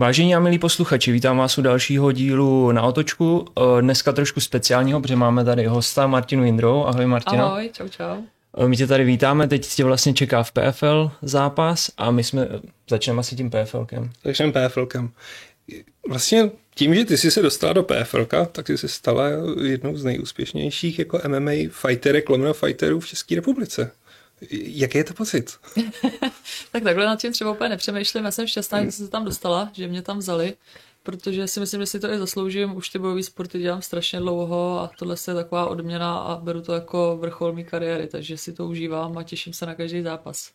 Vážení a milí posluchači, vítám vás u dalšího dílu na otočku. Eh, dneska trošku speciálního, protože máme tady hosta Martinu Jindrou. Ahoj Martina. Ahoj, čau čau. Eh, my tě tady vítáme, teď tě vlastně čeká v PFL zápas a my jsme, začneme asi tím PFLkem. Začneme PFLkem. Vlastně tím, že ty jsi se dostala do PFL, tak ty jsi stala jednou z nejúspěšnějších jako MMA fighterek, lomeno fighterů v České republice. Jaký je to pocit? tak takhle nad tím třeba úplně nepřemýšlím. Já jsem šťastná, že jsem se tam dostala, že mě tam vzali, protože si myslím, že si to i zasloužím. Už ty bojové sporty dělám strašně dlouho a tohle je taková odměna a beru to jako vrchol mé kariéry, takže si to užívám a těším se na každý zápas.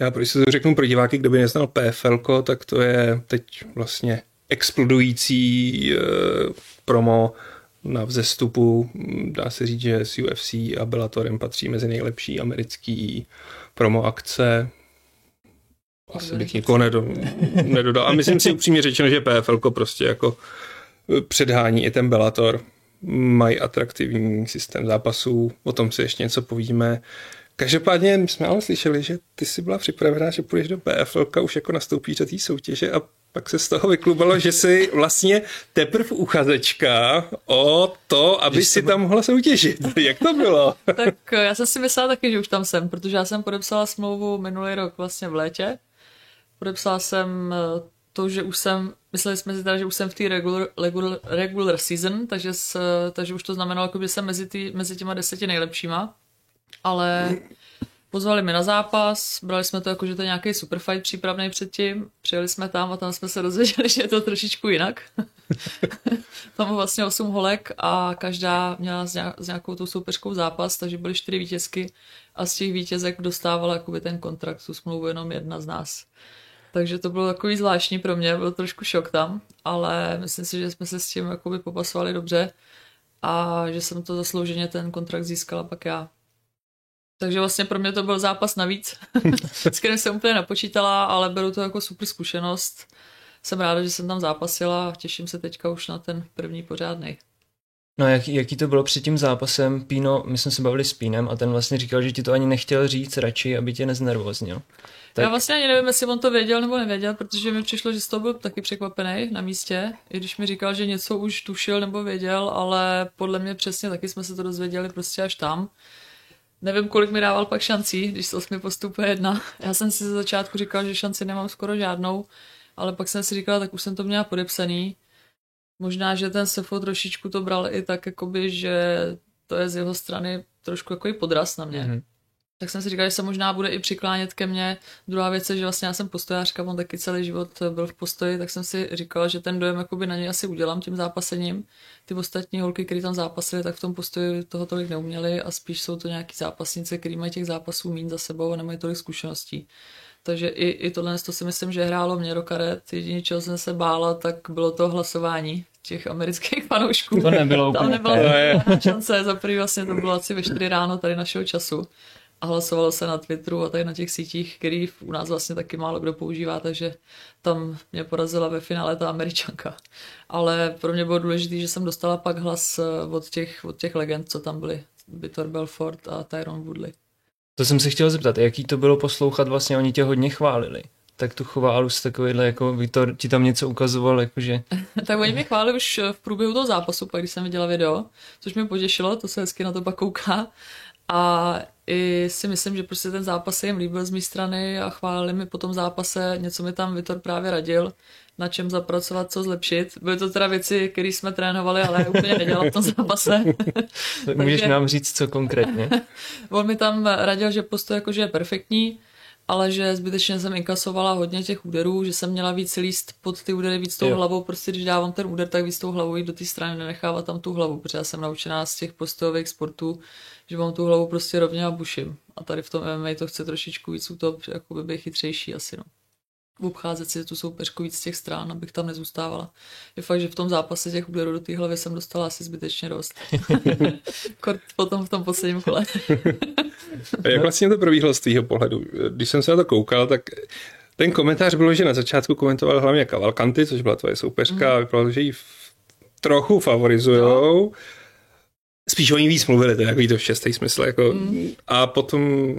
Já když se to řeknu pro diváky, kdo by neznal PFL, tak to je teď vlastně explodující uh, promo na vzestupu. Dá se říct, že s UFC a Bellatorem patří mezi nejlepší americký promo akce. Asi bych nikoho nedodal. A myslím si upřímně řečeno, že PFL prostě jako předhání i ten Bellator. Mají atraktivní systém zápasů, o tom si ještě něco povíme. Každopádně my jsme ale slyšeli, že ty jsi byla připravená, že půjdeš do PFL už jako nastoupíš do té soutěže a pak se z toho vyklubalo, že jsi vlastně teprve uchazečka o to, aby si tam mohla soutěžit. Jak to bylo? tak eh, já jsem si myslela taky, že už tam jsem, protože já jsem podepsala smlouvu minulý rok vlastně v létě. Podepsala jsem eh, to, že už jsem, mysleli jsme si teda, že už jsem v té regular, regular, regular season, takže, s, takže už to znamenalo, jako, že jsem mezi, tý, mezi těma deseti nejlepšíma. Ale Pozvali mi na zápas, brali jsme to jako, že to je nějaký superfight přípravný předtím, přijeli jsme tam a tam jsme se dozvěděli, že je to trošičku jinak. tam vlastně 8 holek a každá měla s nějakou tou soupeřkou zápas, takže byly čtyři vítězky a z těch vítězek dostávala jakoby ten kontrakt, tu smlouvu jenom jedna z nás. Takže to bylo takový zvláštní pro mě, byl trošku šok tam, ale myslím si, že jsme se s tím jakoby popasovali dobře a že jsem to zaslouženě ten kontrakt získala pak já. Takže vlastně pro mě to byl zápas navíc, s kterým jsem úplně napočítala, ale beru to jako super zkušenost. Jsem ráda, že jsem tam zápasila a těším se teďka už na ten první pořádný. No jak, jaký to bylo před tím zápasem? Píno, my jsme se bavili s Pínem a ten vlastně říkal, že ti to ani nechtěl říct radši, aby tě neznervoznil. Tak... Já vlastně ani nevím, jestli on to věděl nebo nevěděl, protože mi přišlo, že z toho byl taky překvapený na místě, i když mi říkal, že něco už tušil nebo věděl, ale podle mě přesně taky jsme se to dozvěděli prostě až tam. Nevím, kolik mi dával pak šancí, když se mi postupuje jedna. Já jsem si ze začátku říkal, že šanci nemám skoro žádnou, ale pak jsem si říkala, tak už jsem to měla podepsaný. Možná, že ten Sefo trošičku to bral i tak, jakoby, že to je z jeho strany trošku jako podraz na mě. Mm-hmm tak jsem si říkal, že se možná bude i přiklánět ke mně. Druhá věc je, že vlastně já jsem postojářka, on taky celý život byl v postoji, tak jsem si říkala, že ten dojem jakoby na něj asi udělám tím zápasením. Ty ostatní holky, které tam zápasily, tak v tom postoji toho tolik neuměli a spíš jsou to nějaký zápasnice, který mají těch zápasů mín za sebou a nemají tolik zkušeností. Takže i, i tohle to si myslím, že hrálo mě do karet. Jediné, čeho jsem se bála, tak bylo to hlasování těch amerických fanoušků. To nebylo Tam nebyla šance. Za prvý vlastně to bylo asi ve 4 ráno tady našeho času a hlasovalo se na Twitteru a tady na těch sítích, který u nás vlastně taky málo kdo používá, takže tam mě porazila ve finále ta američanka. Ale pro mě bylo důležité, že jsem dostala pak hlas eh, od těch, od těch legend, co tam byli. Vitor Belfort a Tyron Woodley. To jsem se chtěl zeptat, jaký to bylo poslouchat, vlastně oni tě hodně chválili. Tak tu Chválus takovýhle, jako Vitor ti tam něco ukazoval, jakože... tak oni mě chválili už v průběhu toho zápasu, pak když jsem viděla video, což mě potěšilo, to se hezky na to pak kouká. A i si myslím, že prostě ten zápas se jim líbil z mé strany a chválili mi po tom zápase, něco mi tam Vitor právě radil, na čem zapracovat, co zlepšit. Byly to teda věci, které jsme trénovali, ale já úplně nedělal v tom zápase. Můžeš Takže... nám říct, co konkrétně? On mi tam radil, že postoj jakože je perfektní, ale že zbytečně jsem inkasovala hodně těch úderů, že jsem měla víc líst pod ty údery víc tou jo. hlavou, prostě když dávám ten úder, tak víc tou hlavou jít do té strany, nenechávat tam tu hlavu, protože já jsem naučená z těch postojových sportů, že mám tu hlavu prostě rovně a buším. A tady v tom MMA to chce trošičku víc útop, jako by být chytřejší asi, no. Obcházet si tu soupeřku víc z těch stran, abych tam nezůstávala. Je fakt, že v tom zápase těch úderů do té hlavy jsem dostala asi zbytečně dost. Kort potom v tom posledním kole. a jak vlastně to probíhlo z tvýho pohledu? Když jsem se na to koukal, tak ten komentář bylo, že na začátku komentoval hlavně Cavalcanti, což byla tvoje soupeřka, mm. a vypadalo, že ji trochu favorizujou. No spíš oni víc mluvili, to je takový to šestý smysl, jako, mm. a potom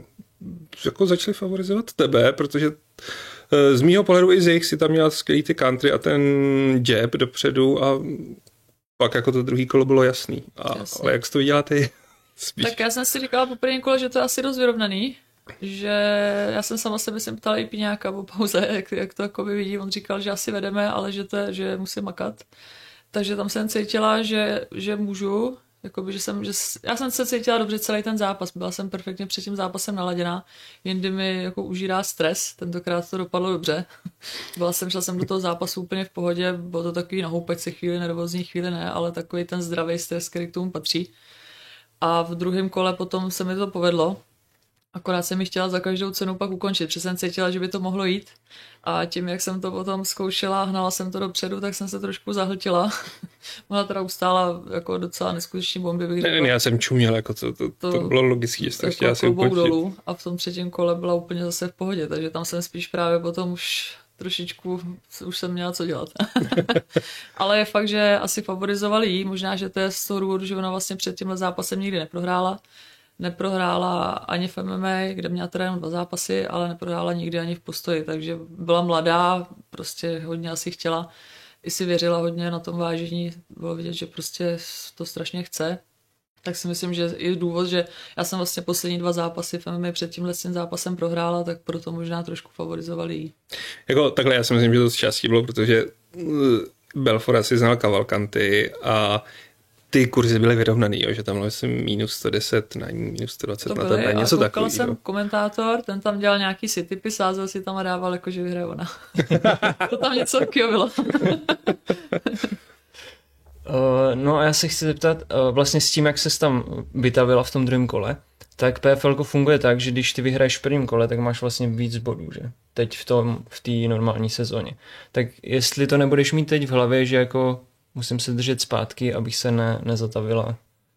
jako začali favorizovat tebe, protože z mýho pohledu i z jejich si tam měla skvělý ty country a ten jab dopředu a pak jako to druhý kolo bylo jasný. A, ale jak jsi to viděla ty? Spíš. Tak já jsem si říkala po prvním kole, že to je asi dost vyrovnaný, že já jsem sama sebe jsem ptala i Píňáka o pauze, jak, jak to jako vidí, on říkal, že asi vedeme, ale že, to, že musím makat. Takže tam jsem cítila, že, že můžu, Jakoby, že jsem, že, já jsem se cítila dobře celý ten zápas, byla jsem perfektně před tím zápasem naladěná, jindy mi jako užírá stres, tentokrát to dopadlo dobře. byla jsem, šla jsem do toho zápasu úplně v pohodě, bylo to takový se chvíli, nervózní chvíli ne, ale takový ten zdravý stres, který k tomu patří. A v druhém kole potom se mi to povedlo, Akorát jsem mi chtěla za každou cenu pak ukončit, protože jsem cítila, že by to mohlo jít. A tím, jak jsem to potom zkoušela, hnala jsem to dopředu, tak jsem se trošku zahltila. Ona teda ustála jako docela neskutečný bomby. Bych ne, ne, já jsem čuměl, jako to, to, to, to bylo logické, že to chtěla si ukončit. dolů a v tom třetím kole byla úplně zase v pohodě, takže tam jsem spíš právě potom už trošičku, už jsem měla co dělat. Ale je fakt, že asi favorizovali jí, možná, že to je z toho důvodu, že ona vlastně před tímhle zápasem nikdy neprohrála neprohrála ani v MMA, kde měla teda jenom dva zápasy, ale neprohrála nikdy ani v postoji, takže byla mladá, prostě hodně asi chtěla, i si věřila hodně na tom vážení, bylo vidět, že prostě to strašně chce, tak si myslím, že je důvod, že já jsem vlastně poslední dva zápasy v MMA před tímhle tím zápasem prohrála, tak proto možná trošku favorizovali jí. Jako takhle já si myslím, že to z částí bylo, protože uh, Belfort asi znal Cavalcanti a ty kurzy byly vyrovnaný, jo, že tam bylo jsem minus 110 na ní, minus 120 to na tebe, něco takového. jsem jo. komentátor, ten tam dělal nějaký si typy, sázel si tam a dával jako, že vyhraje ona. to tam něco takového bylo. Uh, no a já se chci zeptat, uh, vlastně s tím, jak se tam vytavila v tom druhém kole, tak PFL funguje tak, že když ty vyhraješ v prvním kole, tak máš vlastně víc bodů, že? Teď v tom, v té normální sezóně. Tak jestli to nebudeš mít teď v hlavě, že jako musím se držet zpátky, abych se ne, nezatavila.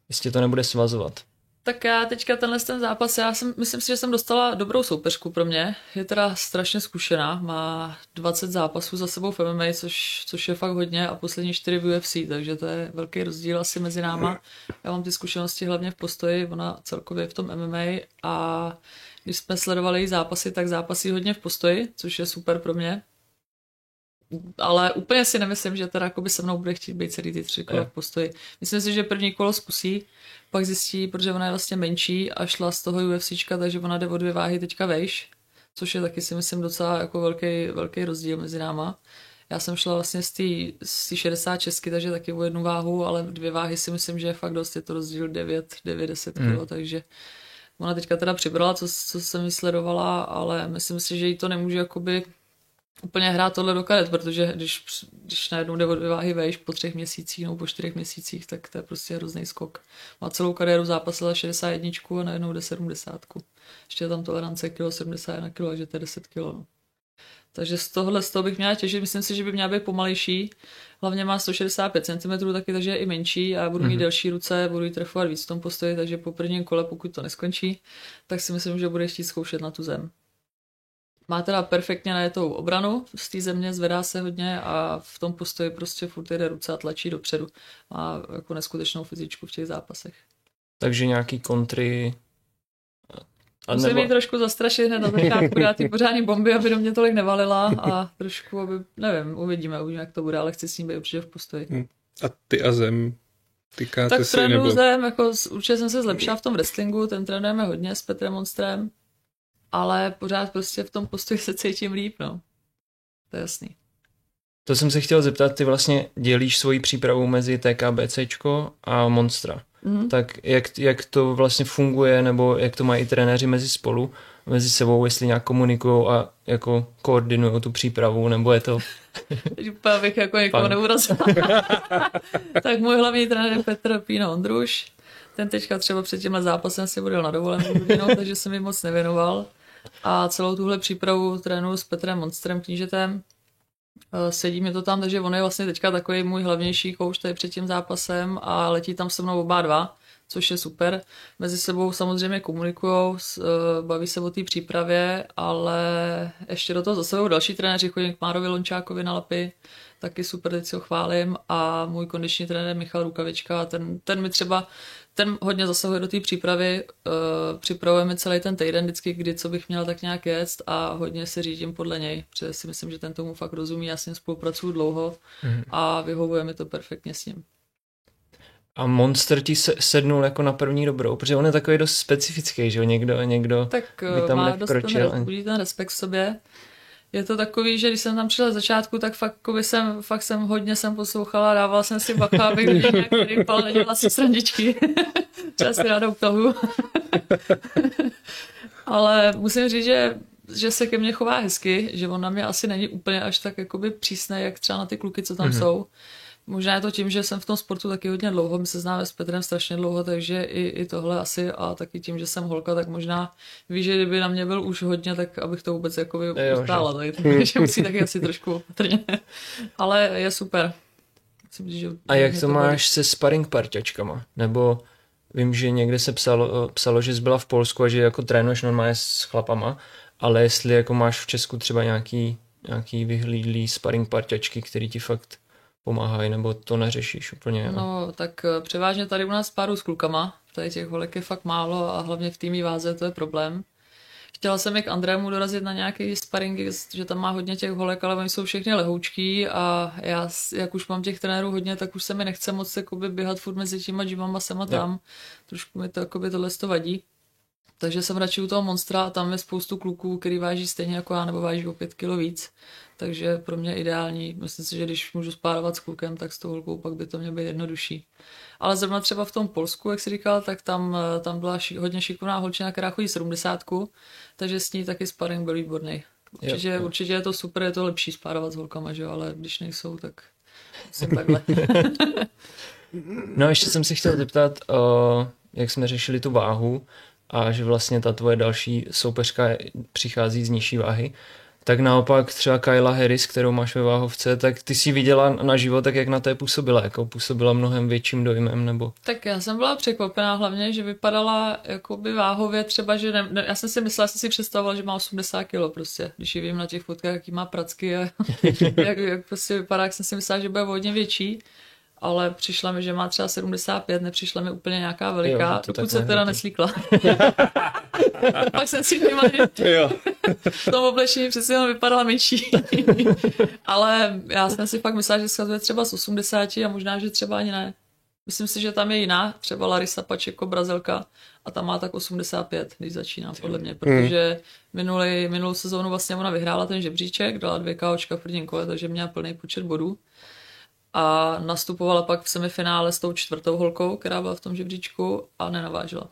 Jistě to nebude svazovat. Tak já teďka tenhle ten zápas, já jsem, myslím si, že jsem dostala dobrou soupeřku pro mě. Je teda strašně zkušená, má 20 zápasů za sebou v MMA, což, což je fakt hodně a poslední 4 v UFC, takže to je velký rozdíl asi mezi náma. Já mám ty zkušenosti hlavně v postoji, ona celkově v tom MMA a když jsme sledovali její zápasy, tak zápasy hodně v postoji, což je super pro mě ale úplně si nemyslím, že teda by se mnou bude chtít být celý ty tři kola v postoji. Myslím si, že první kolo zkusí, pak zjistí, protože ona je vlastně menší a šla z toho UFCčka, takže ona jde o dvě váhy teďka vejš, což je taky si myslím docela jako velký, velký rozdíl mezi náma. Já jsem šla vlastně z té z 66, takže taky o jednu váhu, ale dvě váhy si myslím, že je fakt dost, je to rozdíl 9, 9, 10 hmm. kg, takže ona teďka teda přibrala, co, co jsem vysledovala, ale myslím si, že jí to nemůže jakoby úplně hrát tohle do karet, protože když, když najednou jde o dvě váhy vejš po třech měsících nebo po čtyřech měsících, tak to je prostě hrozný skok. Má celou kariéru zápasila 61 a najednou jde 70. Ještě je tam tolerance kilo 71 kg, že to je 10 kg. No. Takže z tohohle z toho bych měla těžit. Myslím si, že by měla být pomalejší. Hlavně má 165 cm taky, takže je i menší a budu mít mm-hmm. delší ruce, budu jí trefovat víc v tom postoji, takže po prvním kole, pokud to neskončí, tak si myslím, že bude chtít zkoušet na tu zem. Má teda perfektně najetou obranu z té země, zvedá se hodně a v tom postoji prostě furt jde ruce a tlačí dopředu. Má jako neskutečnou fyzičku v těch zápasech. Takže nějaký kontry a Musím nebo... trošku zastrašit hned na začátku, dát ty pořádný bomby, aby do mě tolik nevalila a trošku, aby, nevím, uvidíme, uvidíme, jak to bude, ale chci s ním být určitě v postoji. Hmm. A ty a zem, tykáte tak si nebo... zem, jako určitě jsem se zlepšila v tom wrestlingu, ten trénujeme hodně s Petrem Monstrem, ale pořád prostě v tom postoji se cítím líp, no. To je jasný. To jsem se chtěl zeptat, ty vlastně dělíš svoji přípravu mezi TKBCčko a Monstra. Mm-hmm. Tak jak, jak to vlastně funguje, nebo jak to mají i trenéři mezi spolu, mezi sebou, jestli nějak komunikují a jako koordinují tu přípravu, nebo je to... Teď úplně bych jako někoho neurazila. tak můj hlavní trenér je Petr Píno Ondruš. Ten teďka třeba před tímhle zápasem si budel na dovolenou takže jsem mi moc nevěnoval a celou tuhle přípravu trénuju s Petrem Monstrem knížetem. Eh, sedí mi to tam, takže on je vlastně teďka takový můj hlavnější kouč tady před tím zápasem a letí tam se mnou oba dva, což je super. Mezi sebou samozřejmě komunikují, baví se o té přípravě, ale ještě do toho zase další trenéři, chodím k Márovi Lončákovi na lapy, taky super, teď si ho chválím a můj kondiční trenér Michal Rukavička, ten, ten mi třeba ten hodně zasahuje do té přípravy, uh, připravujeme celý ten týden vždycky, kdy co bych měla tak nějak jet a hodně se řídím podle něj, protože si myslím, že ten tomu fakt rozumí, já s ním spolupracuju dlouho mm. a vyhovuje mi to perfektně s ním. A Monster ti sednul jako na první dobrou, protože on je takový dost specifický, že jo, někdo, někdo tak by tam má dost ten, ten respekt v sobě je to takový, že když jsem tam přišla začátku, tak fakt, jsem, fakt jsem hodně jsem poslouchala, dávala jsem si bacha, abych nějak rypal, nedělala si srandičky. Třeba si ráda utahu. Ale musím říct, že že se ke mně chová hezky, že on na mě asi není úplně až tak jakoby přísný, jak třeba na ty kluky, co tam mm-hmm. jsou. Možná je to tím, že jsem v tom sportu taky hodně dlouho, my se známe s Petrem strašně dlouho, takže i, i tohle asi a taky tím, že jsem holka, tak možná ví, že kdyby na mě byl už hodně, tak abych to vůbec jako ustála, tak, takže musí taky asi trošku opatrně. Ale je super. Myslím, že a jak to máš se sparring parťačkama? Nebo vím, že někde se psalo, psalo, že jsi byla v Polsku a že jako trénuješ normálně s chlapama, ale jestli jako máš v Česku třeba nějaký, nějaký vyhlídlý sparring parťačky, který ti fakt pomáhají, nebo to neřešíš úplně? No, tak eh, převážně tady u nás páru s klukama, tady těch holek je fakt málo a hlavně v týmí váze to je problém. Chtěla jsem i k Andrému dorazit na nějaký sparingy, že tam má hodně těch holek, ale oni jsou všechny lehoučký a já, jak už mám těch trenérů hodně, tak už se mi nechce moc jakoby, běhat furt mezi těma džimama sem a tam. Jo. Trošku mi to jakoby, tohle to vadí. Takže jsem radši u toho monstra a tam je spoustu kluků, který váží stejně jako já, nebo váží o pět kilo víc takže pro mě ideální. Myslím si, že když můžu spárovat s klukem, tak s tou holkou pak by to mělo být jednodušší. Ale zrovna třeba v tom Polsku, jak jsi říkal, tak tam, tam byla ši, hodně šikovná holčina, která chodí 70, takže s ní taky sparring byl výborný. Určitě, jo, jo. určitě je to super, je to lepší spárovat s holkama, že? ale když nejsou, tak jsem takhle. no ještě jsem si chtěl zeptat, uh, jak jsme řešili tu váhu a že vlastně ta tvoje další soupeřka přichází z nižší váhy tak naopak třeba Kyla Harris, kterou máš ve váhovce, tak ty si viděla na život, tak jak na té působila, jako působila mnohem větším dojmem, nebo? Tak já jsem byla překvapená hlavně, že vypadala jakoby váhově třeba, že ne, ne, já jsem si myslela, jsem si představovala, že má 80 kg prostě, když ji vím na těch fotkách, jaký má pracky a jak, jak prostě vypadá, jak jsem si myslela, že bude hodně větší ale přišla mi, že má třeba 75, nepřišla mi úplně nějaká veliká, jo, dokud se teda neslíkla. Pak jsem si měla, že jo. v tom oblečení přeci jenom vypadala menší. ale já jsem si fakt myslela, že schazuje třeba z 80 a možná, že třeba ani ne. Myslím si, že tam je jiná, třeba Larisa Pačeko, Brazilka, a tam má tak 85, když začíná, podle mě, protože minulý, minulou sezónu vlastně ona vyhrála ten žebříček, dala dvě káočka v prvním kole, takže měla plný počet bodů a nastupovala pak v semifinále s tou čtvrtou holkou, která byla v tom žebříčku a nenavážila.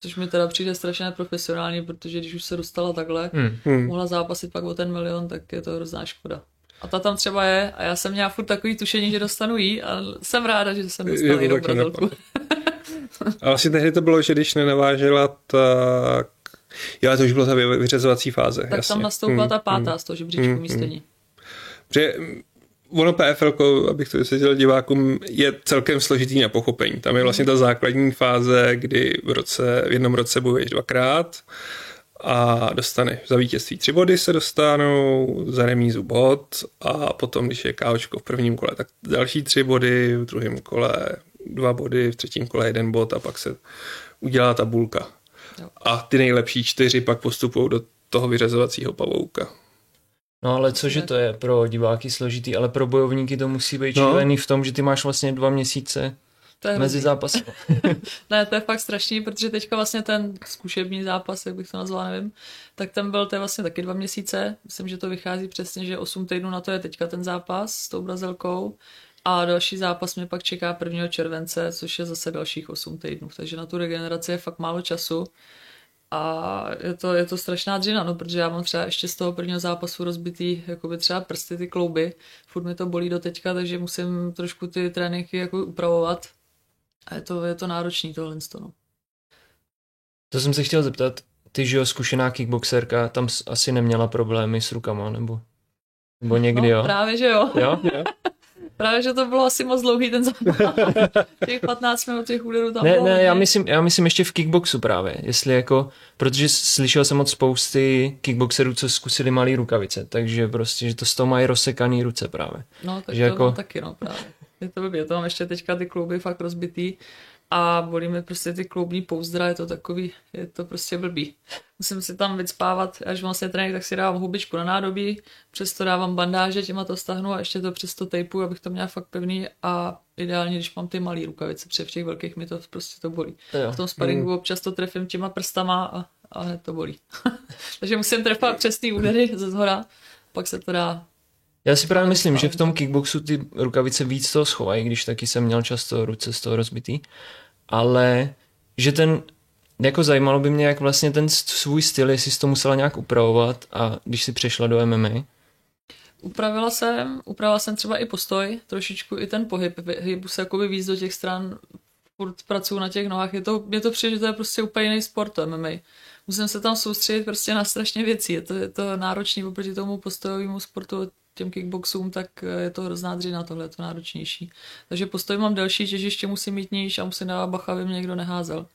Což mi teda přijde strašně neprofesionální, protože když už se dostala takhle, hmm. hmm. mohla zápasit pak o ten milion, tak je to hrozná škoda. A ta tam třeba je a já jsem měla furt takový tušení, že dostanu jí a jsem ráda, že jsem dostala jinou brazilku. a vlastně tehdy to bylo, že když nenavážela, tak... Jo, to už bylo ta vyřazovací fáze. Tak jasně. tam nastoupila hmm. ta pátá hmm. z toho žebříčku hmm. místo ní. Protože ono PFL, abych to vysvětlil divákům, je celkem složitý na pochopení. Tam je vlastně ta základní fáze, kdy v, roce, v jednom roce bojuješ dvakrát a dostane za vítězství tři body se dostanou, za remízu bod a potom, když je káočko v prvním kole, tak další tři body, v druhém kole dva body, v třetím kole jeden bod a pak se udělá tabulka. A ty nejlepší čtyři pak postupují do toho vyřazovacího pavouka. No ale cože to je pro diváky složitý, ale pro bojovníky to musí být no. šílený v tom, že ty máš vlastně dva měsíce to je mezi zápasy. ne, to je fakt strašný, protože teďka vlastně ten zkušební zápas, jak bych to nazvala, nevím, tak ten byl, to je vlastně taky dva měsíce. Myslím, že to vychází přesně, že 8 týdnů na to je teďka ten zápas s tou Brazilkou. A další zápas mě pak čeká 1. července, což je zase dalších 8 týdnů. Takže na tu regeneraci je fakt málo času. A je to, je to strašná dřina, no, protože já mám třeba ještě z toho prvního zápasu rozbitý jakoby třeba prsty, ty klouby. Furt mi to bolí do teďka, takže musím trošku ty tréninky jako upravovat. A je to, je to náročný tohle. No. To jsem se chtěl zeptat, ty, že jo, zkušená kickboxerka, tam asi neměla problémy s rukama, nebo, nebo někdy no, jo? právě, že jo. jo? jo? Právě, že to bylo asi moc dlouhý ten zápas. těch 15 minut těch úderů tam Ne, bylo ne, hodně. já myslím, já myslím ještě v kickboxu právě, jestli jako, protože slyšel jsem od spousty kickboxerů, co zkusili malý rukavice, takže prostě, že to z toho mají rozsekaný ruce právě. No, tak že to jako- taky, no právě. Je to blbě, to mám ještě teďka ty klouby fakt rozbitý a bolí mi prostě ty kloubní pouzdra, je to takový, je to prostě blbý. Musím si tam vycpávat, až vlastně trénink, tak si dávám hubičku na nádobí, přesto dávám bandáže, těma to stahnu a ještě to přesto tejpu, abych to měla fakt pevný a ideálně, když mám ty malý rukavice, protože v těch velkých mi to prostě to bolí. Jo. V tom sparingu občas to trefím těma prstama a, a hned to bolí. Takže musím trefovat přesný údery ze zhora, pak se to dá Já si právě myslím, že v tom kickboxu ty rukavice víc toho schovají, když taky jsem měl často ruce z toho rozbitý, ale že ten, jako zajímalo by mě, jak vlastně ten svůj styl, jestli jsi to musela nějak upravovat a když si přešla do MMA. Upravila jsem, upravila jsem třeba i postoj, trošičku i ten pohyb, hybu se jakoby víc do těch stran, furt pracuji na těch nohách, je to, mě to přijde, že to je prostě úplně jiný sport, to MMA. Musím se tam soustředit prostě na strašně věcí, je to, je to náročný oproti tomu postojovému sportu, těm kickboxům, tak je to hrozná dřina, tohle je to náročnější. Takže postoj mám delší, těžiště musím mít níž a musím dávat bacha, aby mě někdo neházel.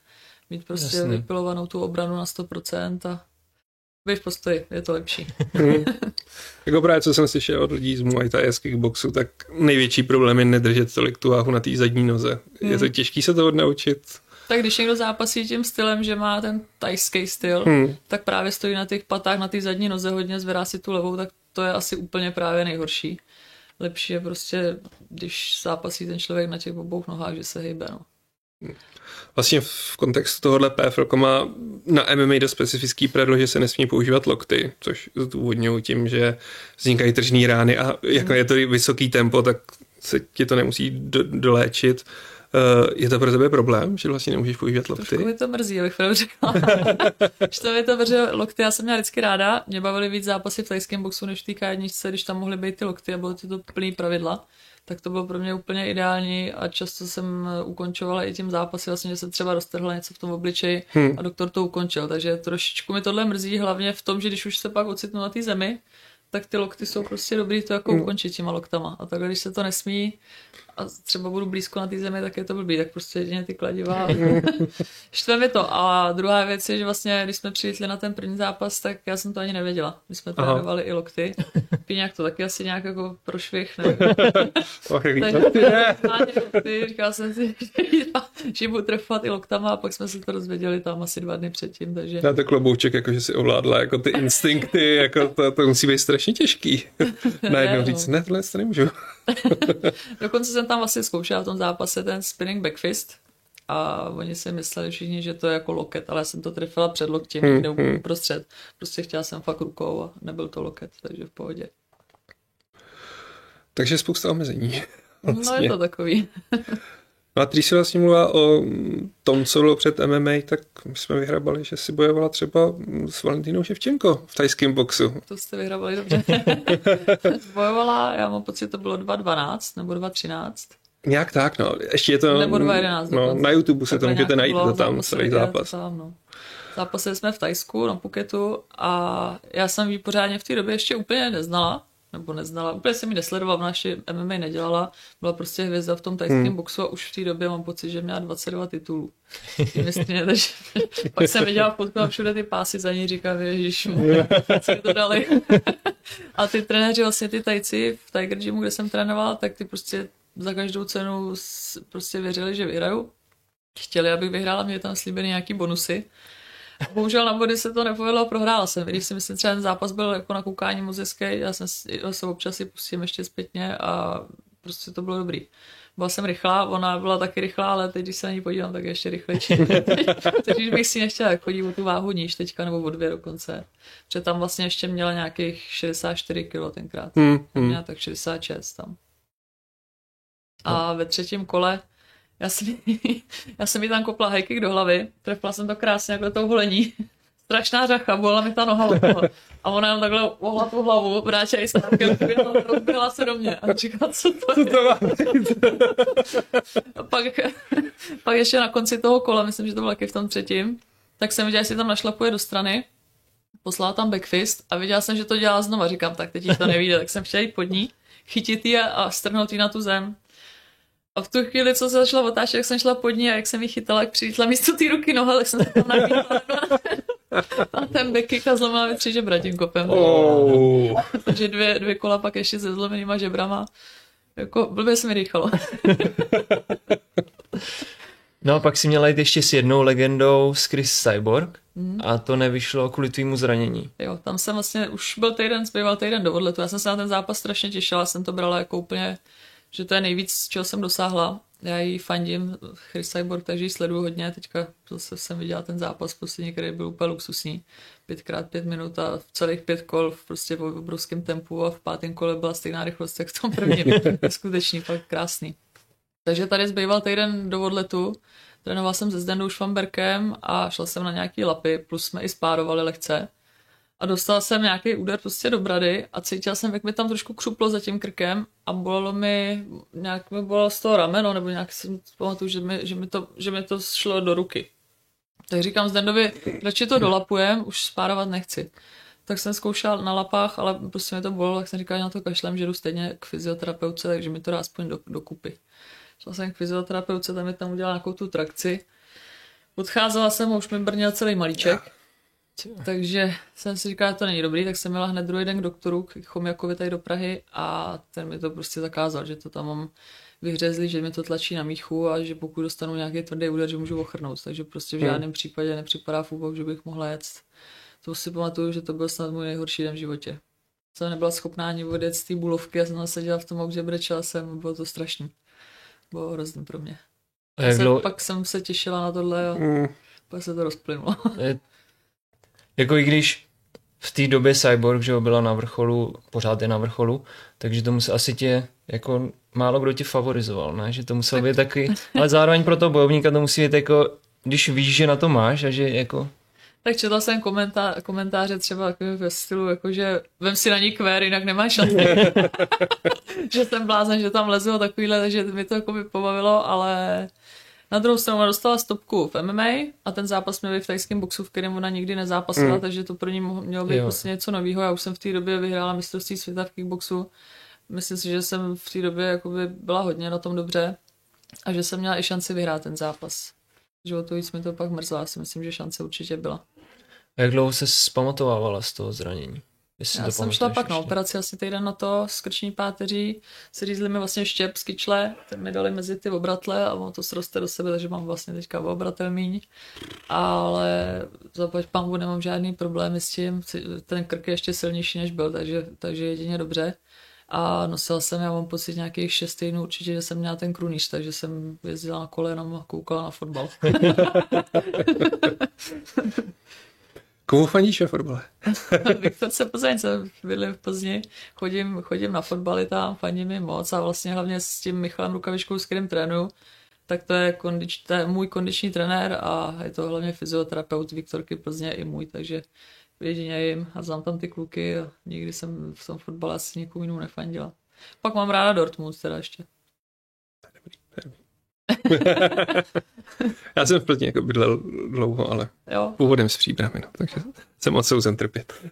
Mít prostě Jasný. vypilovanou tu obranu na 100% a být v postoji, je to lepší. Jako právě co jsem slyšel od lidí z Muay Thai z kickboxu, tak největší problém je nedržet tolik tu váhu na té zadní noze. Je Hmm. to těžký se to naučit. Tak když někdo zápasí tím stylem, že má ten tajský styl, Hmm. tak právě stojí na těch patách, na té zadní noze hodně, zvedá si tu levou, tak to je asi úplně právě nejhorší. Lepší je prostě, když zápasí ten člověk na těch obou nohách, že se hejbe. No. Vlastně v kontextu tohohle PFL má na MMA dost specifický pravidlo, že se nesmí používat lokty, což zdůvodňují tím, že vznikají tržní rány a jako je to vysoký tempo, tak se ti to nemusí do, doléčit. Je to pro tebe problém, že vlastně nemůžeš používat Trošku lokty? mi to mrzí, abych pravdu řekla. že to mi to mrzí lokty, já jsem měla vždycky ráda. Mě bavily víc zápasy v tajském boxu než v té K1, když tam mohly být ty lokty a bylo to to plný pravidla. Tak to bylo pro mě úplně ideální a často jsem ukončovala i tím zápasy, vlastně, že se třeba roztrhla něco v tom obličeji Hmm. a doktor to ukončil. Takže trošičku mi tohle mrzí, hlavně v tom, že když už se pak ocitnu na té zemi, tak ty lokty jsou prostě dobrý to jako Hmm. ukončit těma loktama. A takhle, když se to nesmí a třeba budu blízko na té zemi, tak je to blbý, tak prostě jedině ty kladiva. Štve mi to. A druhá věc je, že vlastně, když jsme přijítli na ten první zápas, tak já jsem to ani nevěděla. My jsme trénovali i lokty. Píňák to taky asi nějak jako prošvih, ne? Ach, jak Takže víte. normálně lokty, říkala jsem si, že budu trefovat i loktama a pak jsme se to dozvěděli tam asi dva dny předtím, takže Na to klobouček, jako že si ovládla jako ty instinkty, jako to, to musí být strašně těžký. Najednou no. říct, ne, tohle to nemůžu. Dokonce jsem tam vlastně zkoušela v tom zápase ten spinning backfist a oni si mysleli všichni, že to je jako loket, ale já jsem to trefila před loktím Hmm, někde hmm. uprostřed. Prostě chtěla jsem fakt rukou a nebyl to loket, takže v pohodě. Takže spousta omezení. No Vlastně. je to takový. No a když jsi vlastně mluvila o tom, co bylo před MMA, tak my jsme vyhrabali, že si bojovala třeba s Valentínou Ševčenko v tajském boxu. To jste vyhrávali dobře. Bojovala, já mám pocit, to bylo 2.12 nebo 2.13. Nějak tak, no. Ještě je to... Nebo 2.11 No, na YouTube se to můžete najít, to tam celý zápas. Tam, no. Zápasili jsme v Tajsku na Phuketu a já jsem ji pořádně v té době ještě úplně neznala, nebo neznala, úplně jsem ji nesledovala, ona ještě MMA nedělala, byla prostě hvězda v tom tajském Hmm. boxu a už v té době mám pocit, že měla 22 titulů. Mistrně, takže pak jsem viděla fotku a všude ty pásy za ní říkám, ježiš, co to dali. a ty trenéři, vlastně ty tajci v Tiger Gymu, kde jsem trénovala, tak ty prostě za každou cenu prostě věřili, že vyhraju. Chtěli, abych vyhrála, mě tam slíbeny nějaký bonusy. Bohužel na body se to nepovedlo a prohrála jsem. Když si myslím, třeba ten zápas byl jako na koukání moc hezký, já jsem se občas si pustím ještě zpětně a prostě to bylo dobrý. Byla jsem rychlá, ona byla taky rychlá, ale teď, když se na ní podívám, tak je ještě rychlejší. Takže bych si nechtěla tak chodit o tu váhu níž teďka, nebo o dvě dokonce. Protože tam vlastně ještě měla nějakých 64 kg tenkrát. Hmm, hmm. měla tak 66 tam. A ve třetím kole já jsem, já jsem mi tam kopla hajky do hlavy, trefila jsem to krásně jako tou holení. Strašná řacha, bola mi ta noha od toho. A ona jenom takhle ohla tu hlavu, ji zpátky, odběhla- rozběhla se do mě a říkala, co to je. To má A pak, pak ještě na konci toho kola, myslím, že to bylo taky v tom třetím, tak jsem viděla, jestli tam našlapuje do strany, poslala tam backfist a viděla jsem, že to dělá znova. Říkám, tak teď to nevíde, tak jsem chtěla jít pod ní, chytit ji a, a strhnout ji na tu zem. A v tu chvíli, co se začala otáčet, jak jsem šla pod ní a jak jsem ji chytala, jak přilítla místo té ruky noha, tak jsem se tam nabídla a ten backkick a zlomila mi tři žebra tím kopem. Oh. Takže dvě, dvě kola pak ještě se zlomenýma žebrama. Jako blbě se mi dýchalo. No a pak si měla jít ještě s jednou legendou s Chris Cyborg mm. a to nevyšlo kvůli tvýmu zranění. Jo, tam jsem vlastně, už byl týden, zbýval týden do odletu. Já jsem se na ten zápas strašně těšila, jsem to brala jako úplně, že to je nejvíc, čeho jsem dosáhla. Já jí fandím, Chris Cyborg, takže ji sleduju hodně. Teďka zase jsem viděla ten zápas poslední, který byl úplně luxusní. Pětkrát pět minut a v celých pět kol v prostě v obrovském tempu a v pátém kole byla stejná rychlost, jak v tom prvním. Skutečný, fakt krásný. Takže tady zbýval týden do odletu. Trénoval jsem se Zdendou Švamberkem a šel jsem na nějaký lapy, plus jsme i spárovali lehce. A dostal jsem nějaký úder prostě do brady a cítil jsem, jak mi tam trošku křuplo za tím krkem a bolelo mi, nějak mi bolelo z toho rameno, nebo nějak si pamatuju, že mi, že mi, to, že mi to šlo do ruky. Tak říkám Zdendovi, radši to dolapujem, už spárovat nechci. Tak jsem zkoušel na lapách, ale prostě mi to bolelo, tak jsem říkal, že na to kašlem, že jdu stejně k fyzioterapeutce, takže mi to dá aspoň do, do kupy. Šla jsem k fyzioterapeutce, tam mi tam udělala nějakou tu trakci. Odcházela jsem a už mi brněl celý malíček. Takže jsem si říkala, že to není dobrý, tak jsem měla hned druhý den k doktoru, k Chomjakovi tady do Prahy a ten mi to prostě zakázal, že to tam mám vyhřezlý, že mi to tlačí na míchu a že pokud dostanu nějaký tvrdý úder, že můžu ochrnout. Takže prostě v žádném hmm. případě nepřipadá v úvod, že bych mohla jet. To si pamatuju, že to byl snad můj nejhorší den v životě. Jsem nebyla schopná ani odjet z té bulovky, já jsem seděla v tom autě, brečela jsem, bylo to strašný. Bylo hrozný pro mě. A jak dlouho... Pak jsem se těšila na tohle a mm. pak se to rozplynulo. Jako i když v té době Cyborg, že byla na vrcholu, pořád je na vrcholu, takže to musel asi tě, jako málo kdo tě favorizoval, ne? Že to musel tak... být taky, ale zároveň pro toho bojovníka to musí být jako, když víš, že na to máš a že jako tak četla jsem komentá- komentáře třeba ve stylu, jako že vem si na ní kvér, jinak nemáš šanci. že jsem blázen, že tam lezu a takovýhle, takže mi to jako by pobavilo, ale na druhou stranu ona dostala stopku v MMA a ten zápas měl být v tajském boxu, v kterém ona nikdy nezápasila, mm. takže to pro ní mělo být prostě něco nového. Já už jsem v té době vyhrála mistrovství světa v kickboxu. Myslím si, že jsem v té době jakoby byla hodně na tom dobře a že jsem měla i šanci vyhrát ten zápas. Že o to víc mi to pak mrzlo, já si myslím, že šance určitě byla. A jak dlouho se zpamatovávala z toho zranění? Jestli Já jsem šla pak na operaci asi týden na to, skrční páteří, se řízli mi vlastně štěp z kyčle, ten mi dali mezi ty obratle a ono to sroste do sebe, takže mám vlastně teďka obratel míň. Ale zaplať pambu nemám žádný problémy s tím, ten krk je ještě silnější než byl, takže, takže jedině dobře. A nosila jsem, já mám pocit nějakých šest týdnů určitě, že jsem měla ten krunýř, takže jsem jezdila na kole jenom a koukala na fotbal. Komu fandíš ve fotbale? Viktorce Plzeň, jsem bydlím v Plzni, chodím, chodím na fotbaly tam, fandím mi moc a vlastně hlavně s tím Michalem Rukavičkou, s kterým trénu, tak to je, kondič, to je můj kondiční trenér a je to hlavně fyzioterapeut Viktorky Plzně i můj, takže jedině jim a znám tam ty kluky a nikdy jsem v tom fotbale asi nikomu jinou nefandila. Pak mám ráda Dortmund teda ještě. Já jsem v Plzni jako bydlel dlouho, ale jo. původem z příbramy, no, takže jsem odsouzen trpět.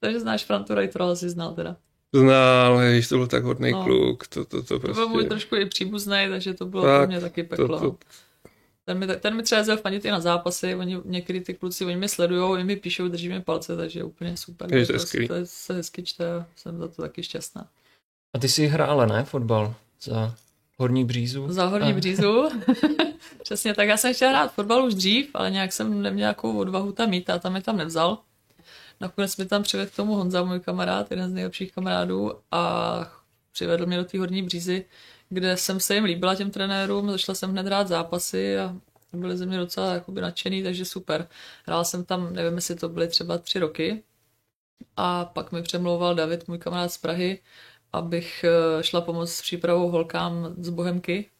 takže znáš Frantu Reitora, asi znal teda. Znal, když to byl tak hodný no. kluk, to, to, to prostě... To byl můj trošku i příbuzný, takže to bylo tak, pro mě taky peklo. To, to... Ten mi, ten mi třeba fandit i na zápasy, oni, někdy ty kluci, oni mě sledují, oni mi píšou, drží mi palce, takže je úplně super. Je to, to, to, je, se hezky čte, jsem za to taky šťastná. A ty jsi hrála, ne, fotbal? Za Horní břízu? Za Horní břízu. Přesně tak. Já jsem chtěla hrát fotbal už dřív, ale nějak jsem neměla nějakou odvahu tam mít a tam mě tam nevzal. Nakonec mi tam přivedl k tomu Honza, můj kamarád, jeden z nejlepších kamarádů a přivedl mě do té Horní břízy, kde jsem se jim líbila těm trenérům, začala jsem hned hrát zápasy a byli ze mě docela jakoby nadšený, takže super. Hrál jsem tam, nevím, jestli to byly třeba tři roky a pak mi přemlouval David, můj kamarád z Prahy, abych eh, šla pomoct s přípravou holkám z Bohemky.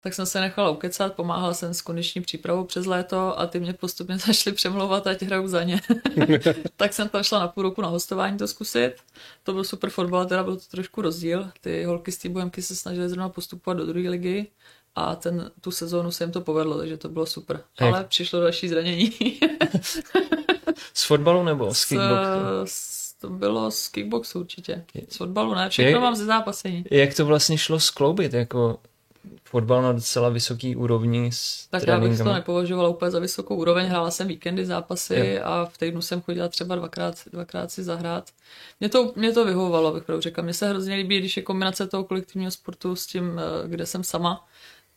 Tak jsem se nechala ukecat, pomáhala jsem s kondiční přípravou přes léto a ty mě postupně začaly přemlouvat, ať hraju za ně. tak jsem tam šla na půl roku na hostování to zkusit. To byl super fotbal, teda byl to trošku rozdíl. Ty holky z té Bohemky se snažily zrovna postupovat do druhé ligy a ten, tu sezónu se jim to povedlo, takže to bylo super. Hej. Ale přišlo další zranění. z fotbalu nebo kickboxu? Z, to bylo z kickboxu určitě. Z fotbalu ne, všechno Je- mám ze zápasení. Jak to vlastně šlo skloubit, jako fotbal na docela vysoký úrovni s Tak já bych to tréninkama? nepovažovala úplně za vysokou úroveň, hrála jsem víkendy zápasy Jo. a v týdnu jsem chodila třeba dvakrát, dvakrát si zahrát. Mě to, mě to vyhovovalo, bych pravdu řekla. Mně se hrozně líbí, když je kombinace toho kolektivního sportu s tím, eh, kde jsem sama,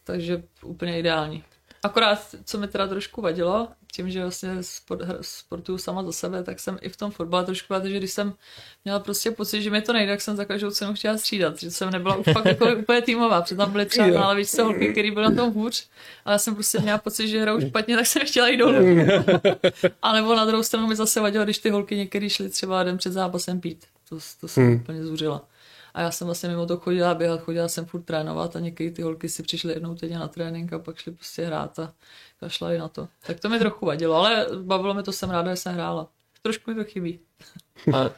takže úplně ideální. Akorát, co mi teda trošku vadilo, tím, že vlastně sport, sportuju sama za sebe, tak jsem i v tom fotbale trošku vadilo, že když jsem měla prostě pocit, že mi to nejde, tak jsem za každou cenu chtěla střídat, že jsem nebyla fakt jako úplně týmová, protože tam byly třeba na lavičce holky, které byly na tom hůř, ale já jsem prostě měla pocit, že hrajou špatně, tak jsem chtěla jít dolů. A nebo na druhou stranu mi zase vadilo, když ty holky některý šly třeba den před zápasem pít. To, to jsem Hmm. úplně zuřila. A já jsem vlastně mimo to chodila běhat, chodila jsem furt trénovat a některé ty holky si přišly jednou týdně na trénink a pak šly prostě hrát a kašlali na to. Tak to mi trochu vadilo, ale bavilo mi to, jsem ráda, že jsem hrála. Trošku mi to chybí. A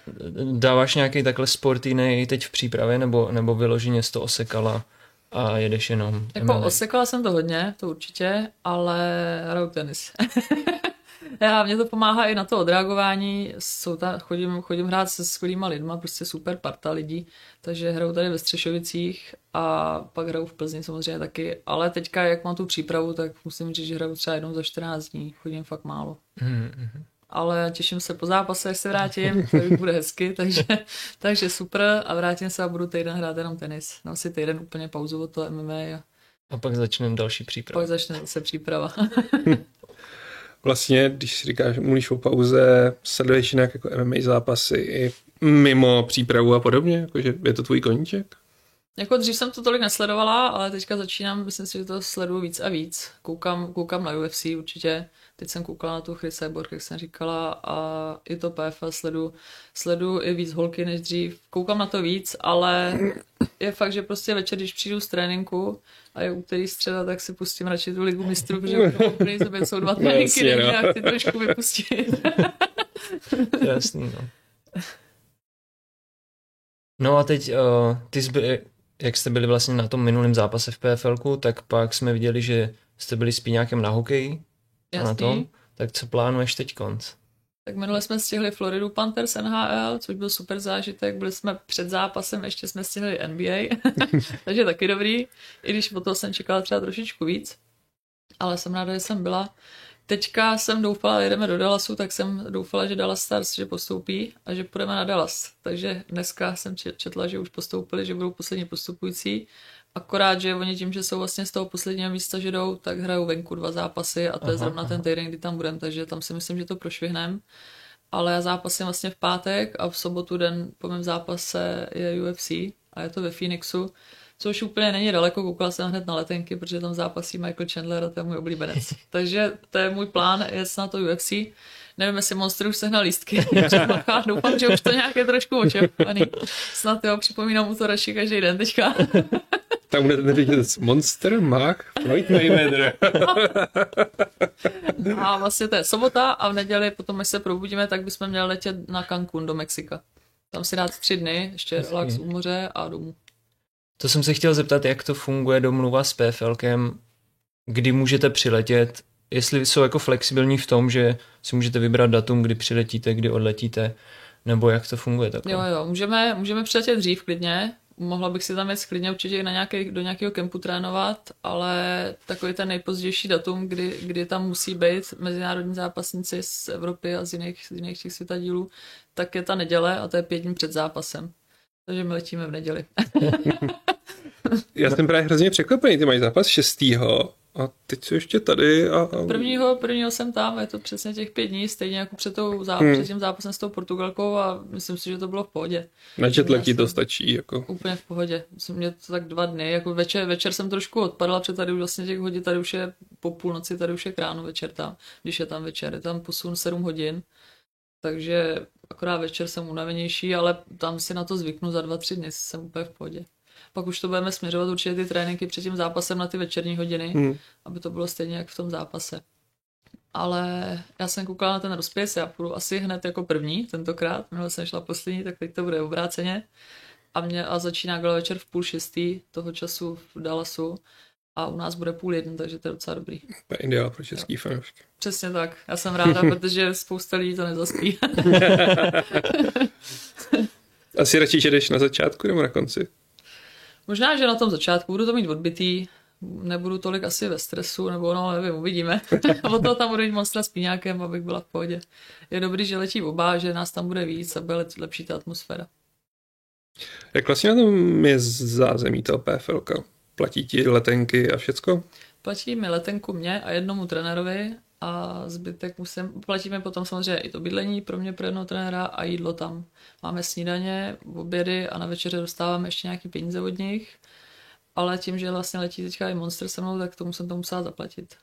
dáváš nějaký takhle sport jiný teď v přípravě, nebo, nebo vyloženě jsi to osekala a jedeš jenom Jako osekala jsem to hodně, to určitě, ale hraju tenis. Já, mě to pomáhá i na to odreagování, jsou ta, chodím, chodím hrát se skvělýma lidma, prostě super parta lidí, takže hraju tady ve Střešovicích a pak hraju v Plzni samozřejmě taky, ale teďka, jak mám tu přípravu, tak musím říct, že hraju třeba jednou za 14 dní, chodím fakt málo. Mhm, mhm. Ale těším se po zápase, až se vrátím, to bude hezky, takže, takže super a vrátím se a budu týden hrát jenom tenis. Dám si týden úplně pauzu od toho MMA a A pak začneme další přípravu. pak začne zase příprava. Vlastně, když si říkáš, mluvíš o pauze, sleduješ jinak jako MMA zápasy i mimo přípravu a podobně? Jakože je to tvůj koníček? Jako dřív jsem to tolik nesledovala, ale teďka začínám, myslím si, že to sleduju víc a víc. Koukám, koukám na UFC určitě. Teď jsem koukala na tu Chris Cyborg, jak jsem říkala, a i to PFL sledu, sledu i víc holky než dřív. Koukám na to víc, ale je fakt, že prostě večer, když přijdu z tréninku a je úterý středa, tak si pustím radši tu ligu mistrů, protože úplně sobě jsou dva tréninky, jasně, takže no. já chci trošku vypustit. Jasný, no. No a teď, uh, ty jsi jak jste byli vlastně na tom minulém zápase v PFLku, tak pak jsme viděli, že jste byli spíňákem na hokeji a na tom. Tak co plánuješ teď konc? Tak minule jsme stihli Floridu Panthers NHL, což byl super zážitek. Byli jsme před zápasem, ještě jsme stihli NBA, takže taky dobrý. I když o toho jsem čekala třeba trošičku víc. Ale jsem ráda, že jsem byla. Teďka jsem doufala, jedeme do Dallasu, tak jsem doufala, že Dallas Stars že postoupí a že půjdeme na Dallas. Takže dneska jsem če- četla, že už postoupili, že budou poslední postupující. Akorát, že oni tím, že jsou vlastně z toho posledního místa, že jdou, tak hrajou venku dva zápasy a to je Aha, zrovna ten týden, kdy tam budeme, takže tam si myslím, že to prošvihnem. Ale já zápasím vlastně v pátek a v sobotu den po mém zápase je UFC a je to ve Phoenixu, což úplně není daleko, koukala jsem hned na letenky, protože tam zápasí Michael Chandler a to je můj oblíbenec. Takže to je můj plán, je na to UFC. Nevím, jestli Monster už sehnal lístky. Doufám, že už to nějak je trošku očepaný. Snad jo, připomínám mu to radši každý den teďka. Tam bude ten řetězec Monster, Mach, Floyd Mayweather. A vlastně to je sobota a v neděli potom, až se probudíme, tak bychom měli letět na Cancún do Mexika. Tam si dát tři dny, ještě relax u moře a domů. To jsem se chtěl zeptat, jak to funguje domluva s PFLkem, kdy můžete přiletět, jestli jsou jako flexibilní v tom, že si můžete vybrat datum, kdy přiletíte, kdy odletíte, nebo jak to funguje takhle. Jo, jo, můžeme, můžeme přiletět dřív klidně. Mohla bych si tam jet klidně určitě na nějaký, do nějakého kempu trénovat, ale takový ten nejpozdější datum, kdy, kdy tam musí být mezinárodní zápasníci z Evropy a z jiných, z jiných těch světadílů, tak je ta neděle a to je pět dní před zápasem. Takže my letíme v neděli. Já jsem právě hrozně překvapený, ty máš zápas 6. A teď jsou ještě tady a... a... Prvního, prvního jsem tam, je to přesně těch pět dní, stejně jako před, tou zá, Hmm. před tím zápasem s tou Portugalkou a myslím si, že to bylo v pohodě. Na jetlag ti to stačí, jako. Úplně v pohodě. Myslím, mě to tak dva dny. Jako večer, večer jsem trošku odpadla, protože tady už vlastně těch hodin, tady už je po půlnoci, tady už je kráno večer tam, když je tam večer. Je tam posun 7 hodin, takže akorát večer jsem unavenější, ale tam si na to zvyknu za dva, tři dny, jsem úplně v pohodě. Pak už to budeme směřovat určitě ty tréninky před tím zápasem na ty večerní hodiny, Hmm. aby to bylo stejně jak v tom zápase. Ale já jsem koukala na ten rozpis, já půjdu asi hned jako první tentokrát, minule jsem šla poslední, tak teď to bude obráceně. A, mě, a začíná gala večer v půl šestý toho času v Dallasu. A u nás bude půl jeden, takže to je docela dobrý. To je ideál pro český fanoušky. Přesně tak. Já jsem ráda, protože spousta lidí to nezaspí. Asi radši, že jdeš na začátku nebo na konci? Možná, že na tom začátku budu to mít odbitý, nebudu tolik asi ve stresu, nebo no, nevím, uvidíme. Od toho tam budu mít monstra s píňákem, abych byla v pohodě. Je dobrý, že letí oba, že nás tam bude víc a bude lepší ta atmosféra. Jak vlastně na tom je zázemí toho PFL? Platí ti letenky a všecko? Platí mi letenku mě a jednomu trenérovi a zbytek musím, platíme potom samozřejmě i to bydlení pro mě, pro jednoho trenéra a jídlo tam. Máme snídaně, obědy a na večeře dostáváme ještě nějaký peníze od nich, ale tím, že vlastně letí teďka i Monster se mnou, tak tomu jsem to musela zaplatit.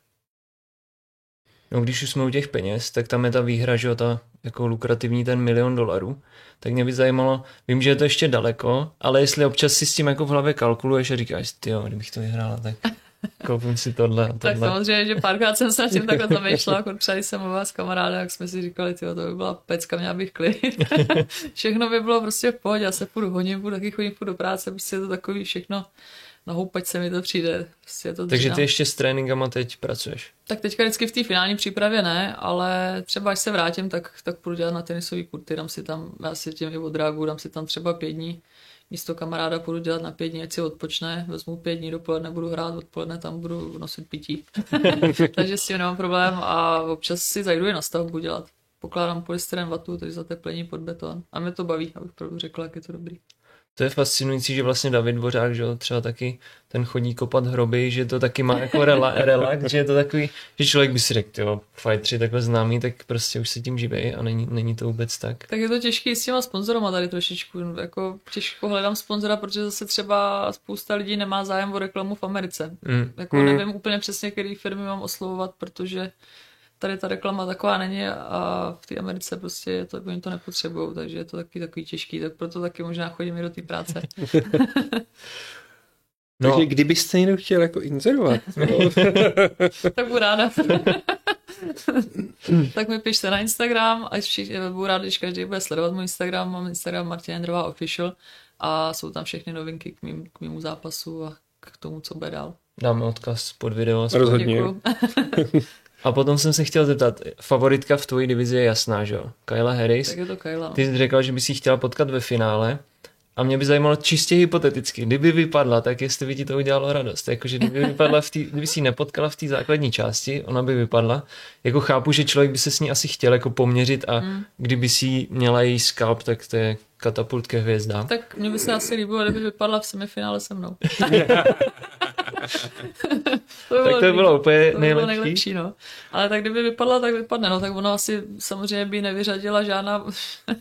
No když už jsme u těch peněz, tak tam je ta výhra, že jo, ta jako lukrativní ten milion dolarů. Tak mě by zajímalo, vím, že je to ještě daleko, ale jestli občas si s tím jako v hlavě kalkuluješ a říkáš, ty jo, kdybych to vyhrála, tak koupím si tohle a tohle. Tak samozřejmě, že párkrát jsem se na tím takhle zamýšlela, jako třeba jsem u vás kamaráda, jak jsme si říkali, tyjo, to by byla pecka, měla bych klid. všechno by bylo prostě v pohodě, já se půjdu hodně, půjdu taky chodím půjdu do práce, prostě je to takový všechno, na houpač se mi to přijde. Prostě je to Takže dřina. ty ještě s tréninkama teď pracuješ? Tak teďka vždycky v té finální přípravě ne, ale třeba až se vrátím, tak, tak půjdu dělat na tenisový kurty, dám si tam, já si tím i odrágu, dám si tam třeba pět dní, místo kamaráda půjdu dělat na pět dní, ať si odpočne, vezmu pět dní dopoledne, budu hrát, odpoledne tam budu nosit pití. takže s tím nemám problém a občas si zajdu i na stavbu dělat. Pokládám polystyren vatu, takže zateplení pod beton. A mě to baví, abych pravdu řekla, jak je to dobrý. To je fascinující, že vlastně David Dvořák, že třeba taky ten chodí kopat hroby, že to taky má jako rela, relax, že je to takový, že člověk by si řekl, jo, fightři takhle známý, tak prostě už se tím živí a není, není to vůbec tak. Tak je to těžký s těma sponzorama tady trošičku, jako těžko hledám sponzora, protože zase třeba spousta lidí nemá zájem o reklamu v Americe. Mm. Jako mm. nevím úplně přesně, který firmy mám oslovovat, protože tady ta reklama taková není a v té Americe prostě to, oni to nepotřebují, takže je to taky takový těžký, tak proto taky možná chodím i do té práce. No. Takže kdybyste někdo chtěl jako inzerovat. tak budu ráda. tak mi pište na Instagram, a všichni, budu rád, když každý bude sledovat můj Instagram, mám Instagram Martina Jendrová Official a jsou tam všechny novinky k, mým, k mému zápasu a k tomu, co bude dál. Dáme odkaz pod video. Rozhodně. A potom jsem se chtěl zeptat, favoritka v tvojí divizi je jasná, že jo? Kyla Harris. Tak je to Kyla. Ty jsi řekla, že bys ji chtěla potkat ve finále. A mě by zajímalo čistě hypoteticky, kdyby vypadla, tak jestli by ti to udělalo radost. Jakože kdyby vypadla v tý, kdyby si ji nepotkala v té základní části, ona by vypadla. Jako chápu, že člověk by se s ní asi chtěl jako poměřit a mm. kdyby si měla její scalp, tak to je katapult ke hvězdám. Tak mě by se asi líbilo, kdyby vypadla v semifinále se mnou. to by tak to by bylo úplně to nejlepší. Bylo nejlepší no. Ale tak kdyby vypadla, tak vypadne. No, tak ona asi samozřejmě by nevyřadila žádná,